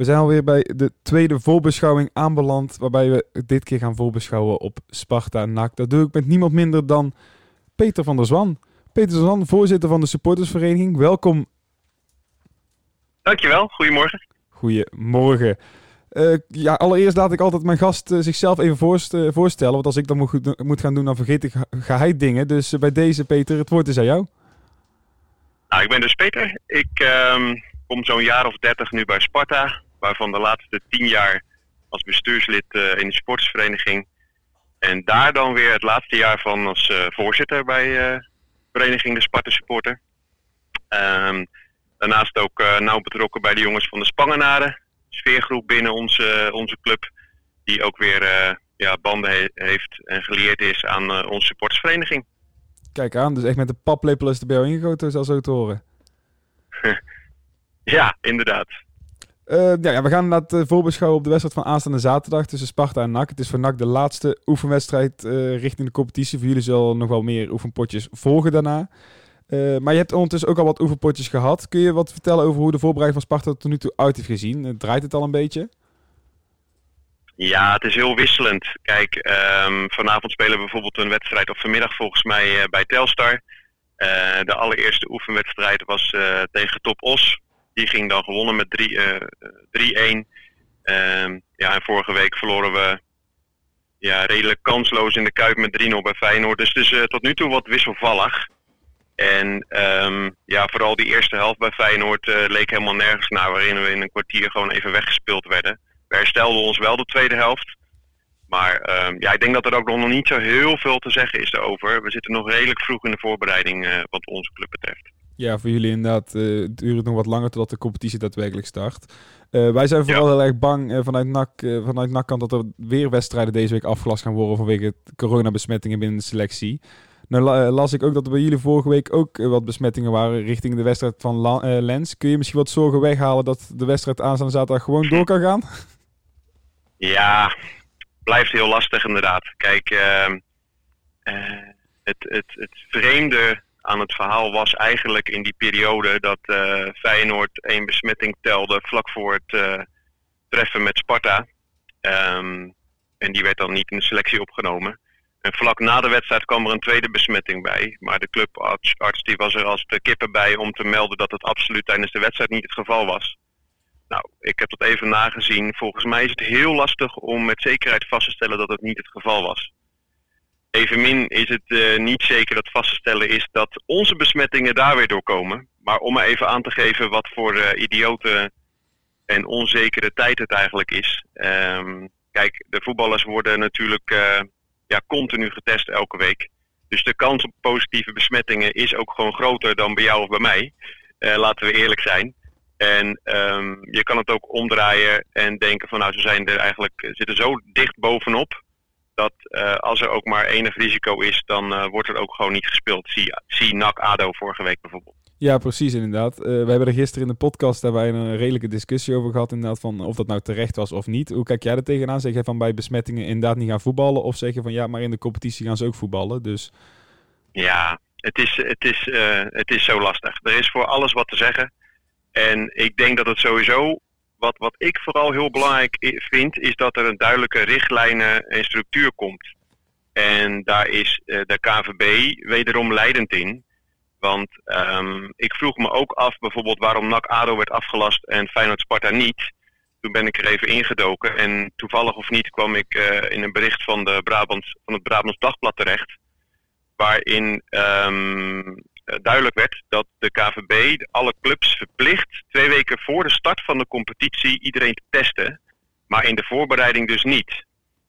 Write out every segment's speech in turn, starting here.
We zijn alweer bij de tweede voorbeschouwing aanbeland, waarbij we dit keer gaan voorbeschouwen op Sparta NAC. Dat doe ik met niemand minder dan Peter van der Zwan. Peter van der Zwan, voorzitter van de supportersvereniging. Welkom. Dankjewel, goedemorgen. Goedemorgen. Uh, ja, allereerst laat ik altijd mijn gast uh, zichzelf even voorst, uh, voorstellen. Want als ik dat moet, moet gaan doen, dan vergeet ik ga hij dingen. Dus bij deze, Peter, het woord is aan jou. Nou, ik ben dus Peter. Ik um, kom zo'n jaar of dertig nu bij Sparta. Waarvan de laatste tien jaar als bestuurslid in de sportsvereniging. En daar dan weer het laatste jaar van als voorzitter bij Vereniging de Sparta Supporter. Um, daarnaast ook nauw betrokken bij de jongens van de Spangenaren sfeergroep binnen onze, onze club. Die ook weer ja, banden heeft en geleerd is aan onze supportersvereniging. Kijk aan, dus echt met de paplepel is de bij ingegoten, zoals zo te horen. ja, inderdaad. Uh, ja, we gaan inderdaad voorbeschouwen op de wedstrijd van aanstaande zaterdag tussen Sparta en NAC. Het is voor NAC de laatste oefenwedstrijd richting de competitie. Voor jullie zullen nog wel meer oefenpotjes volgen daarna. Uh, maar je hebt ondertussen ook al wat oefenpotjes gehad. Kun je wat vertellen over hoe de voorbereiding van Sparta tot nu toe uit heeft gezien? Uh, draait het al een beetje? Ja, het is heel wisselend. Kijk, um, vanavond spelen we bijvoorbeeld een wedstrijd, of vanmiddag volgens mij uh, bij Telstar. de allereerste oefenwedstrijd was tegen Top Os. Die ging dan gewonnen met 3-1. Ehm, ja, en vorige week verloren we ja, redelijk kansloos in de Kuip met 3-0 bij Feyenoord. Dus het is tot nu toe wat wisselvallig. En um, ja, vooral die eerste helft bij Feyenoord leek helemaal nergens naar, waarin we in een kwartier gewoon even weggespeeld werden. We herstelden ons wel de tweede helft. Maar um, ja, ik denk dat er ook nog niet zo heel veel te zeggen is erover. We zitten nog redelijk vroeg in de voorbereiding wat onze club betreft. Ja, voor jullie inderdaad uh, duurt het nog wat langer totdat de competitie daadwerkelijk start. Uh, wij zijn vooral ja. heel erg bang uh, vanuit NAC, vanuit NAC kant dat er weer wedstrijden deze week afgelast gaan worden vanwege coronabesmettingen binnen de selectie. Nou eh, las ik ook dat er bij jullie vorige week ook eh, wat besmettingen waren richting de wedstrijd van Lens. Kun je misschien wat zorgen weghalen dat de wedstrijd aanstaande zaterdag gewoon door kan gaan? Ja, blijft heel lastig inderdaad. Kijk, uh, het, het, het vreemde aan het verhaal was eigenlijk in die periode dat uh, Feyenoord één besmetting telde vlak voor het treffen met Sparta. Um, en die werd dan niet in de selectie opgenomen. En vlak na de wedstrijd kwam er een tweede besmetting bij. Maar de clubarts die was er als de kippen bij om te melden dat het absoluut tijdens de wedstrijd niet het geval was. Nou, ik heb dat even nagezien. Volgens mij is het heel lastig om met zekerheid vast te stellen dat het niet het geval was. Evenmin is het uh, niet zeker dat vast te stellen is dat onze besmettingen daar weer doorkomen. Maar om maar even aan te geven wat voor uh, idioten en onzekere tijd het eigenlijk is. Um, kijk, de voetballers worden natuurlijk uh, ja, continu getest elke week. Dus de kans op positieve besmettingen is ook gewoon groter dan bij jou of bij mij. Laten we eerlijk zijn. En um, je kan het ook omdraaien en denken van nou, ze zijn er eigenlijk, zitten zo dicht bovenop. Dat uh, als er ook maar enig risico is, dan uh, wordt er ook gewoon niet gespeeld. Zie, zie NAC ADO vorige week bijvoorbeeld. Ja, precies inderdaad. Uh, we hebben er gisteren in de podcast hebben wij een redelijke discussie over gehad inderdaad van of dat nou terecht was of niet. Hoe kijk jij er tegenaan? Zeg je van bij besmettingen inderdaad niet gaan voetballen of zeg je van ja, maar in de competitie gaan ze ook voetballen? Dus... Ja, het is, het, is, het is zo lastig. Er is voor alles wat te zeggen. En ik denk dat het sowieso, wat, wat ik vooral heel belangrijk vind, is dat er een duidelijke richtlijnen en structuur komt. En daar is uh, de KVB wederom leidend in. Want um, ik vroeg me ook af bijvoorbeeld waarom NAC ADO werd afgelast en Feyenoord Sparta niet. Toen ben ik er even ingedoken en toevallig of niet kwam ik uh, in een bericht van, de Brabant, van het Brabants Dagblad terecht. Waarin um, duidelijk werd dat de KVB alle clubs verplicht twee weken voor de start van de competitie iedereen te testen. Maar in de voorbereiding dus niet.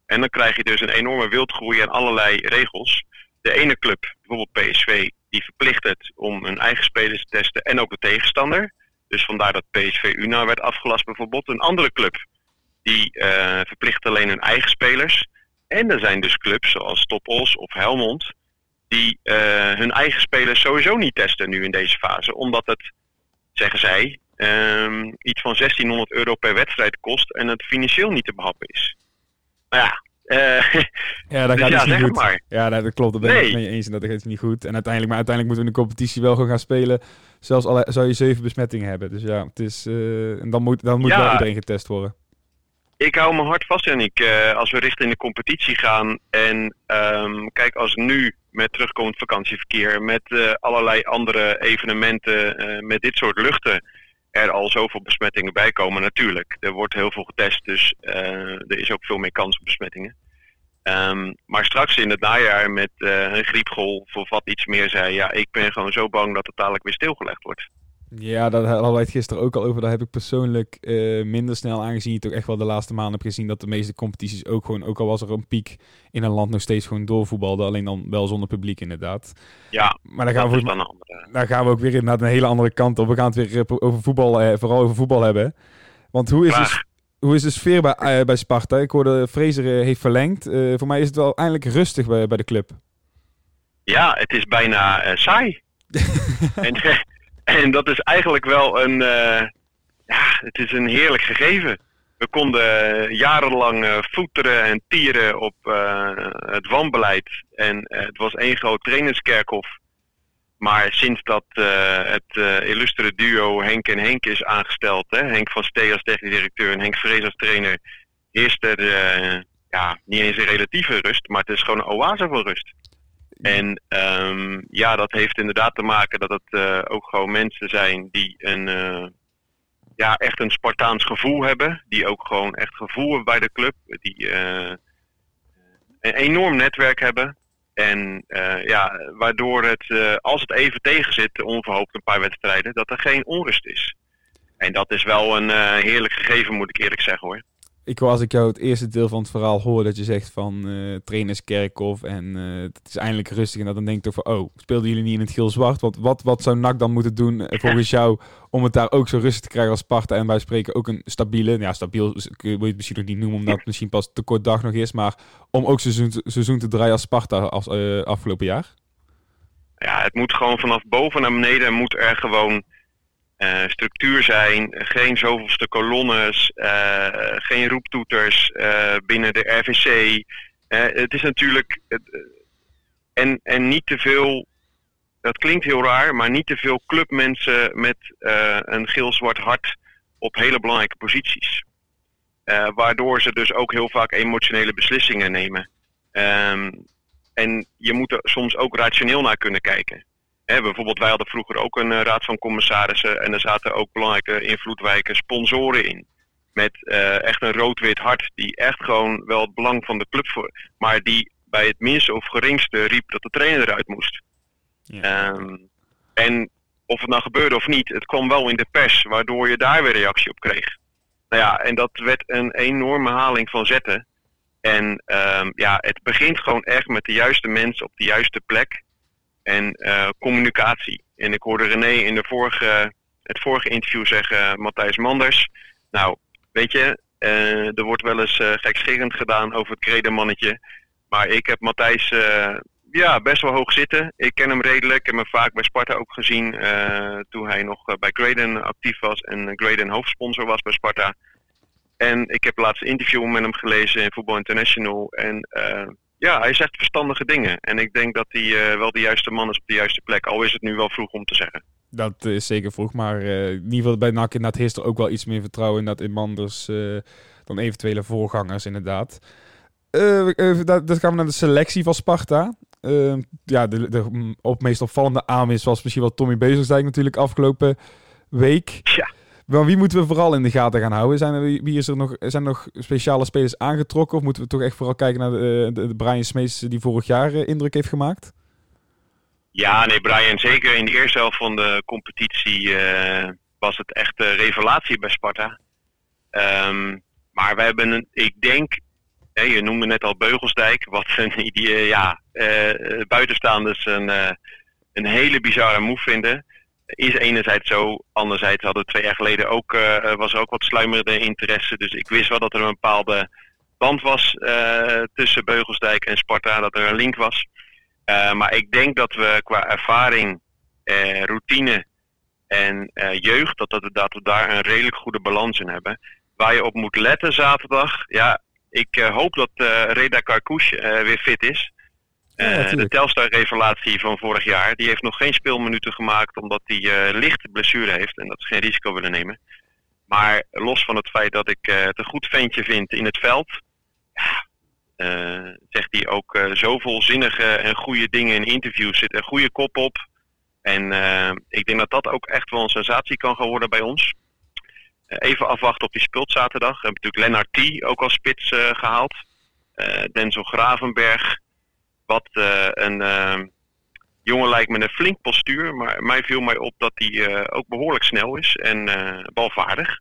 En dan krijg je dus een enorme wildgroei aan allerlei regels. De ene club, bijvoorbeeld PSV, die verplicht het om hun eigen spelers te testen en ook de tegenstander. Dus vandaar dat PSV Una werd afgelast bijvoorbeeld. Een andere club die uh, verplicht alleen hun eigen spelers. En er zijn dus clubs zoals Topos of Helmond die uh, hun eigen spelers sowieso niet testen nu in deze fase. Omdat het, zeggen zij, um, iets van 1600 euro per wedstrijd kost en het financieel niet te behappen is. Nou ja, uh, ja, dat dus gaat ja, dus niet goed. Maar. Ja, dat klopt. Dat ben ik nee. mee eens. En dat gaat niet goed. En uiteindelijk, maar uiteindelijk moeten we in de competitie wel gewoon gaan spelen. zelfs al zou je zeven besmettingen hebben. Dus ja, het is, en dan moet, dan moet wel iedereen getest worden. Ik hou me hard vast, Janik. Uh, als we richting de competitie gaan. En um, kijk, als nu met terugkomend vakantieverkeer, met uh, allerlei andere evenementen, uh, met dit soort luchten, er al zoveel besmettingen bij komen. Natuurlijk, er wordt heel veel getest, dus er is ook veel meer kans op besmettingen. Um, maar straks in het najaar met een griepgolf of wat iets meer zei, ja, ik ben gewoon zo bang dat het dadelijk weer stilgelegd wordt. Ja, daar hadden wij het gisteren ook al over. Daar heb ik persoonlijk uh, minder snel aangezien. Je toch echt wel de laatste maanden heb gezien dat de meeste competities ook gewoon, ook al was er een piek in een land, nog steeds gewoon doorvoetbalden. Alleen dan wel zonder publiek inderdaad. Ja, maar dan gaan, we, dan gaan we ook weer naar een hele andere kant op. We gaan het weer eh, over voetbal, eh, vooral over voetbal hebben. Want hoe is, hoe is de sfeer bij, uh, bij Sparta? Ik hoorde Fraser heeft verlengd. voor mij is het wel eindelijk rustig bij, bij de club. Ja, het is bijna saai. en, en dat is eigenlijk wel een, uh, ja, het is een heerlijk gegeven. We konden jarenlang uh, voeteren en tieren op uh, het wanbeleid. En het was één groot trainerskerkhof. Maar sinds dat het illustere duo Henk en Henk is aangesteld, hè, Henk van Stee als technisch directeur en Henk Vrees als trainer, heerst er ja, niet eens een relatieve rust, maar het is gewoon een oase van rust. En um, ja, dat heeft inderdaad te maken dat het uh, ook gewoon mensen zijn die een, uh, ja, echt een Spartaans gevoel hebben. Die ook gewoon echt gevoel hebben bij de club. Die uh, een enorm netwerk hebben. En ja, waardoor het, als het even tegen zit, onverhoopt een paar wedstrijden, dat er geen onrust is. En dat is wel een heerlijk gegeven, moet ik eerlijk zeggen hoor ik was als ik jou het eerste deel van het verhaal hoor dat je zegt van uh, trainers Kerkhoff en uh, het is eindelijk rustig en dat dan denk ik toch van oh, speelden jullie niet in het geel-zwart? Want wat, wat zou NAC dan moeten doen eh, volgens jou om het daar ook zo rustig te krijgen als Sparta en wij spreken ook een stabiele, ja stabiel wil je het misschien nog niet noemen omdat het misschien pas te kort dag nog is, maar om ook seizoen, seizoen te draaien als Sparta als afgelopen jaar? Ja, het moet gewoon vanaf boven naar beneden moet er gewoon uh, structuur zijn, geen zoveelste kolonnes, uh, geen roeptoeters uh, binnen de RVC. het is natuurlijk. en, en niet te veel. Dat klinkt heel raar, maar niet te veel clubmensen met een geel-zwart hart op hele belangrijke posities. waardoor ze dus ook heel vaak emotionele beslissingen nemen. Um, en je moet er soms ook rationeel naar kunnen kijken bijvoorbeeld, wij hadden vroeger ook een uh, raad van commissarissen en er zaten ook belangrijke invloedrijke sponsoren in. Met uh, echt een rood-wit hart, die echt gewoon wel het belang van de club voor, maar die bij het minste of geringste riep dat de trainer eruit moest. Ja. Um, en of het nou gebeurde of niet, het kwam wel in de pers, waardoor je daar weer reactie op kreeg. Nou ja, en dat werd een enorme haling van zetten. En um, ja, het begint gewoon echt met de juiste mensen op de juiste plek en uh, communicatie. En ik hoorde René in de vorige, het vorige interview zeggen, Matthijs Manders. Nou, weet je, uh, er wordt wel eens uh, gedaan over het kredemannetje. Maar ik heb Matthijs ja, best wel hoog zitten. Ik ken hem redelijk. Ik heb hem vaak bij Sparta ook gezien toen hij nog bij Graden actief was en Graden hoofdsponsor was bij Sparta. En ik heb het laatste interview met hem gelezen in Football International. En ja, hij zegt verstandige dingen. En ik denk dat hij uh, wel de juiste man is op de juiste plek. Al is het nu wel vroeg om te zeggen. Dat is zeker vroeg. Maar uh, in ieder geval bij NAC inderdaad heerst er ook wel iets meer vertrouwen in dat in Manders uh, dan eventuele voorgangers inderdaad. dat, dat gaan we naar de selectie van Sparta. ja, de, de op meest opvallende aanwinst was misschien wel Tommy Bezersdijk natuurlijk afgelopen week. Ja. Maar wie moeten we vooral in de gaten gaan houden? Zijn er, wie is er nog, zijn er nog speciale spelers aangetrokken? Of moeten we toch echt vooral kijken naar de, de Brian Smees die vorig jaar eh, indruk heeft gemaakt? Ja, nee, Brian, zeker in de eerste helft van de competitie uh, was het echt een revelatie bij Sparta. Um, maar we hebben, een, ik denk, hè, je noemde net al Beugelsdijk, wat een die, ja, buitenstaanders een, een hele bizarre move vinden is enerzijds zo. Anderzijds hadden we twee jaar geleden ook, uh, was er ook wat sluimerende interesse. Dus ik wist wel dat er een bepaalde band was uh, tussen Beugelsdijk en Sparta, dat er een link was. Maar ik denk dat we qua ervaring, routine en jeugd, dat, dat, dat, we daar een redelijk goede balans in hebben. Waar je op moet letten zaterdag, ja, ik hoop dat Reda Karkouche weer fit is. De Telstar-revelatie van vorig jaar, die heeft nog geen speelminuten gemaakt omdat hij uh, lichte blessure heeft en dat ze geen risico willen nemen. Maar los van het feit dat ik het een goed ventje vind in het veld, ja, zegt hij ook zoveel zinnige en goede dingen in interviews, zit een goede kop op. En ik denk dat dat ook echt wel een sensatie kan gaan worden bij ons. even afwachten op die speelt zaterdag. We hebben natuurlijk Lennart T. ook als spits gehaald. Denzel Gravenberg wat eh, een ehm, jongen lijkt met een flink postuur. Maar mij viel mij op dat hij eh, ook behoorlijk snel is en eh, balvaardig.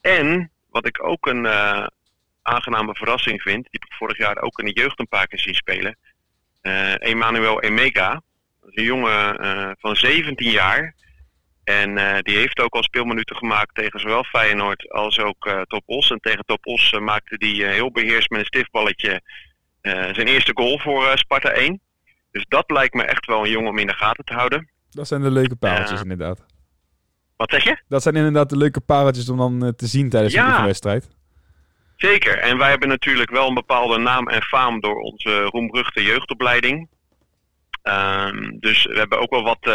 en wat ik ook een aangename verrassing vind, die heb ik vorig jaar ook in de jeugd een paar keer zien spelen. Emmanuel Emega. Een jongen van 17 jaar. En die heeft ook al speelminuten gemaakt tegen zowel Feyenoord als ook uh, Top Os. En tegen Top Os maakte die heel beheerst met een stiftballetje zijn eerste goal voor eh, Sparta 1. Dus dat lijkt me echt wel een jongen om in de gaten te houden. Dat zijn de leuke pareltjes inderdaad. Wat zeg je? Dat zijn inderdaad de leuke pareltjes om dan eh, te zien tijdens ja. de wedstrijd. Zeker. En wij hebben natuurlijk wel een bepaalde naam en faam door onze roemruchte jeugdopleiding. Ehm, dus we hebben ook wel wat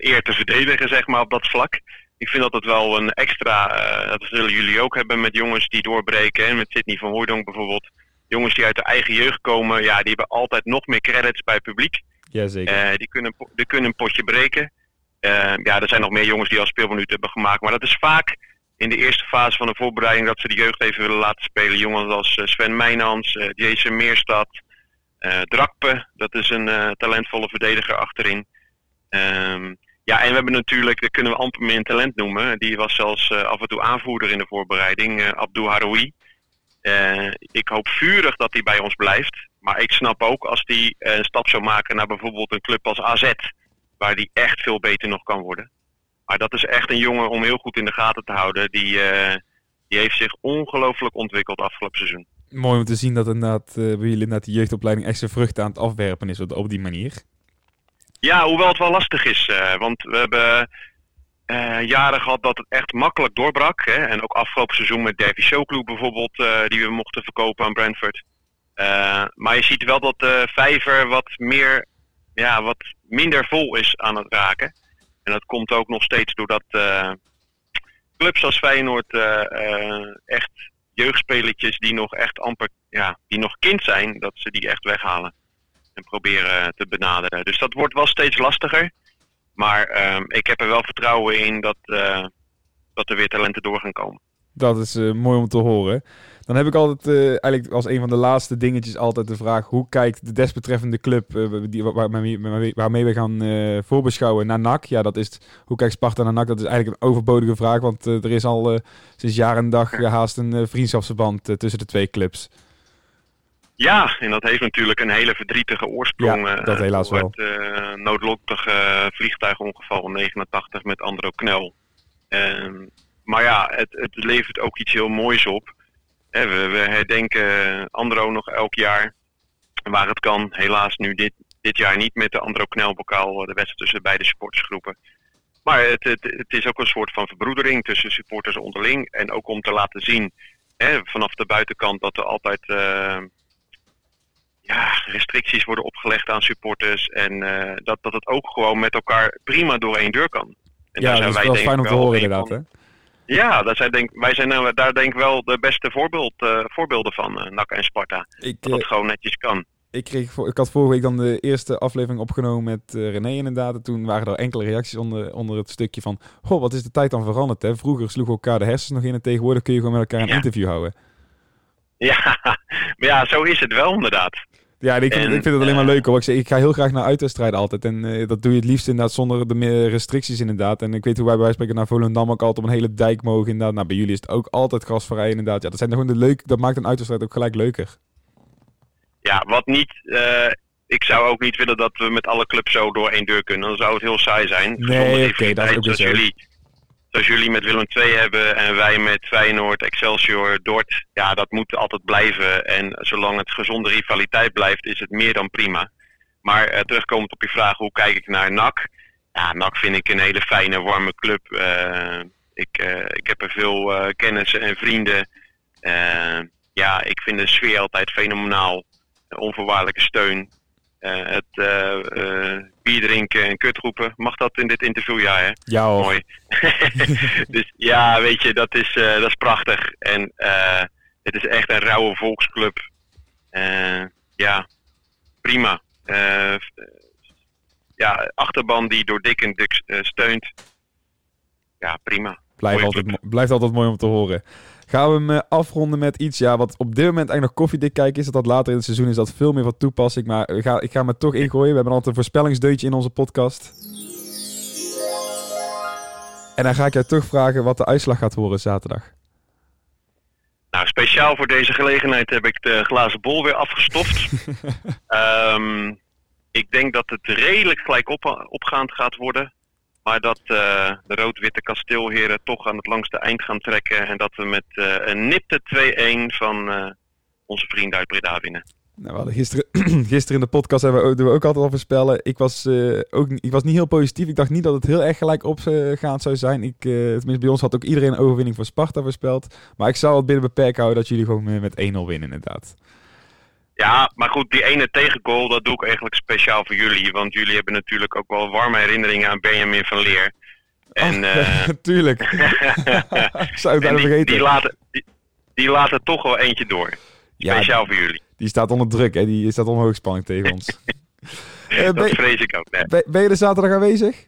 eer te verdedigen, zeg maar, op dat vlak. Ik vind dat het wel een extra, dat zullen jullie ook hebben met jongens die doorbreken. Met Sidney van Hooydonk bijvoorbeeld jongens die uit de eigen jeugd komen, ja, die hebben altijd nog meer credits bij het publiek. Jazeker. Uh, die, kunnen, die kunnen een potje breken. Uh, ja, er zijn nog meer jongens die al speelminuten hebben gemaakt. Maar dat is vaak in de eerste fase van de voorbereiding dat ze de jeugd even willen laten spelen. Jongens als eh, Sven Meijnans, Jason Meerstad, Drakpe, dat is een talentvolle verdediger achterin. Um, ja, en we hebben natuurlijk, dat kunnen we amper meer een talent noemen. Die was zelfs af en toe aanvoerder in de voorbereiding, Abdou Haroui. Uh, ik hoop vurig dat hij bij ons blijft. Maar ik snap ook als hij uh, een stap zou maken naar bijvoorbeeld een club als AZ. Waar hij echt veel beter nog kan worden. Maar dat is echt een jongen om heel goed in de gaten te houden. Die, uh, die heeft zich ongelooflijk ontwikkeld afgelopen seizoen. Mooi om te zien dat inderdaad, bij jullie inderdaad die jeugdopleiding extra vruchten aan het afwerpen is op die manier. Ja, hoewel het wel lastig is. want we hebben uh, jaren gehad dat het echt makkelijk doorbrak. Hè? En ook afgelopen seizoen met Davy Showclub bijvoorbeeld, uh, die we mochten verkopen aan Brentford. Uh, maar je ziet wel dat de vijver wat, meer, ja, wat minder vol is aan het raken. En dat komt ook nog steeds doordat clubs als Feyenoord echt jeugdspelertjes die nog echt amper, ja, die nog kind zijn, dat ze die echt weghalen. En proberen te benaderen. Dus dat wordt wel steeds lastiger. Maar ehm, ik heb er wel vertrouwen in dat, uh, dat er weer talenten door gaan komen. Dat is uh, mooi om te horen. Dan heb ik altijd, uh, eigenlijk als een van de laatste dingetjes, altijd de vraag: hoe kijkt de desbetreffende club die, waarmee, waarmee we gaan voorbeschouwen naar NAC? Ja, dat is hoe kijkt Sparta naar NAC? Dat is eigenlijk een overbodige vraag, want er is al sinds jaar en dag haast een vriendschapsverband tussen de twee clubs. Ja, en dat heeft natuurlijk een hele verdrietige oorsprong. Ja, dat helaas wel. Het uh, noodlottige vliegtuigongeval 89 met Andro Knel. Uh, maar ja, het, het, levert ook iets heel moois op. we, we, herdenken Andro nog elk jaar. Waar het kan, helaas nu dit, dit jaar niet met de Andro Knelbokaal, de wedstrijd tussen beide supportersgroepen. Maar het, het, het, is ook een soort van verbroedering tussen supporters onderling. En ook om te laten zien hè, vanaf de buitenkant dat er altijd uh, ja, restricties worden opgelegd aan supporters. En uh, dat, dat het ook gewoon met elkaar prima door één deur kan. En ja, dat is wel fijn om te horen inderdaad. Hè? Ja, dat zijn denk, wij zijn nou, daar denk ik wel de beste voorbeeld, uh, voorbeelden van, uh, NAC en Sparta. Ik, dat het gewoon netjes kan. Ik, kreeg, ik had vorige week dan de eerste aflevering opgenomen met René inderdaad. En toen waren er enkele reacties onder, onder het stukje van... Goh, wat is de tijd dan veranderd, hè? Vroeger sloegen elkaar de hersens nog in en tegenwoordig kun je gewoon met elkaar een interview houden. Ja, maar ja, zo is het wel inderdaad. Ja, ik vind, ik vind het alleen maar leuk hoor. Ik, zeg, ik ga heel graag naar uitwedstrijden altijd. En uh, dat doe je het liefst inderdaad zonder de meer restricties inderdaad. En ik weet hoe wij bij spreken naar Volendam ook altijd op een hele dijk mogen inderdaad. Nou, bij jullie is het ook altijd gasvrij inderdaad. Ja, dat, zijn gewoon de leuk, dat maakt een uitwedstrijd ook gelijk leuker. Ja, wat niet... Uh, ik zou ook niet willen dat we met alle clubs zo door één deur kunnen. Dan zou het heel saai zijn. Nee, oké, dat is ook jullie zoals jullie met Willem II hebben en wij met Feyenoord, Excelsior, Dort. Ja, dat moet altijd blijven. En zolang het gezonde rivaliteit blijft, is het meer dan prima. Maar uh, terugkomend op je vraag, hoe kijk ik naar NAC? Ja, NAC vind ik een hele fijne, warme club. Uh, ik, uh, ik heb er veel kennissen en vrienden. ja, ik vind de sfeer altijd fenomenaal. Onvoorwaardelijke steun. het bier drinken en kut roepen. Mag dat in dit interview? Ja, hè? Ja, hoor. Mooi. dus ja, weet je, dat is, dat is prachtig. En het is echt een rauwe volksclub. ja, prima. ja, achterban die door Dick en Duk steunt. Ja, prima. Blijft altijd, blijft altijd mooi om te horen. Gaan we hem eh, afronden met iets ja, wat op dit moment eigenlijk nog koffiedik kijken is. Dat, dat later in het seizoen is dat veel meer van toepassing. Maar ik ga, ik ga me toch ingooien. We hebben altijd een voorspellingsdeutje in onze podcast. En dan ga ik jou toch vragen wat de uitslag gaat worden zaterdag. Nou, speciaal voor deze gelegenheid heb ik de glazen bol weer afgestoft. um, ik denk dat het redelijk gelijk op, opgaand gaat worden. Maar dat uh, de rood-witte kasteelheren toch aan het langste eind gaan trekken. En dat we met uh, een nipte 2-1 van uh, onze vrienden uit Breda winnen. Nou, gisteren, gisteren in de podcast hebben we, ook altijd al voorspellen. Ik was, ook, ik was niet heel positief. Ik dacht niet dat het heel erg gelijk opgaand zou zijn. Ik, tenminste, bij ons had ook iedereen een overwinning voor Sparta voorspeld. Maar ik zou het binnen beperk houden dat jullie gewoon met 1-0 winnen inderdaad. Ja, maar goed, die ene tegengoal, dat doe ik eigenlijk speciaal voor jullie. Want jullie hebben natuurlijk ook wel warme herinneringen aan Benjamin van Leer. En, oh, Tuurlijk. Zou ik bijna vergeten. Die laten, die, die laten toch wel eentje door. Speciaal voor jullie. Die staat onder druk, hè? Die staat onder hoogspanning tegen ons. uh, dat vrees ik ook, nee. Ben je er zaterdag aanwezig?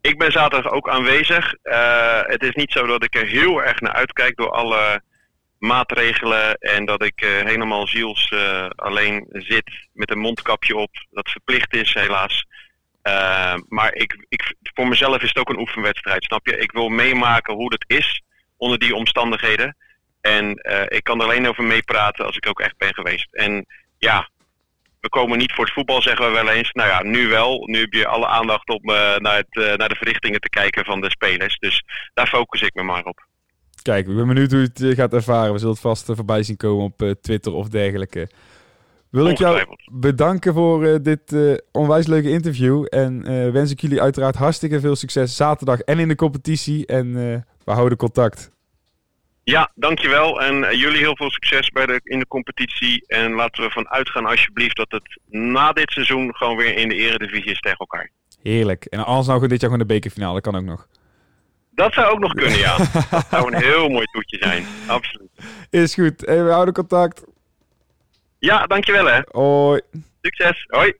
Ik ben zaterdag ook aanwezig. Uh, het is niet zo dat ik er heel erg naar uitkijk door alle maatregelen en dat ik uh, helemaal ziels uh, alleen zit met een mondkapje op. Dat verplicht is helaas. Uh, maar ik, ik, voor mezelf is het ook een oefenwedstrijd, snap je? Ik wil meemaken hoe het is onder die omstandigheden. En ik kan er alleen over meepraten als ik ook echt ben geweest. En ja, we komen niet voor het voetbal, zeggen we wel eens. Nou ja, nu wel. Nu heb je alle aandacht op naar, het, naar de verrichtingen te kijken van de spelers. Dus daar focus ik me maar op. Kijk, ik ben benieuwd hoe je het eh, gaat ervaren. We zullen het vast eh, voorbij zien komen op eh, Twitter of dergelijke. Wil ik jou bedanken voor dit onwijs leuke interview. En wens ik jullie uiteraard hartstikke veel succes zaterdag en in de competitie. En we houden contact. Ja, dankjewel. En jullie heel veel succes bij de, in de competitie. En laten we ervan uitgaan alsjeblieft dat het na dit seizoen gewoon weer in de eredivisie is tegen elkaar. Heerlijk. En als nou dit jaar gewoon de bekerfinale, kan ook nog. Dat zou ook nog kunnen, ja. dat zou een heel mooi toetje zijn. Absoluut. Is goed. Hey, we houden contact. Ja, dankjewel hè. Hoi. Succes. Hoi.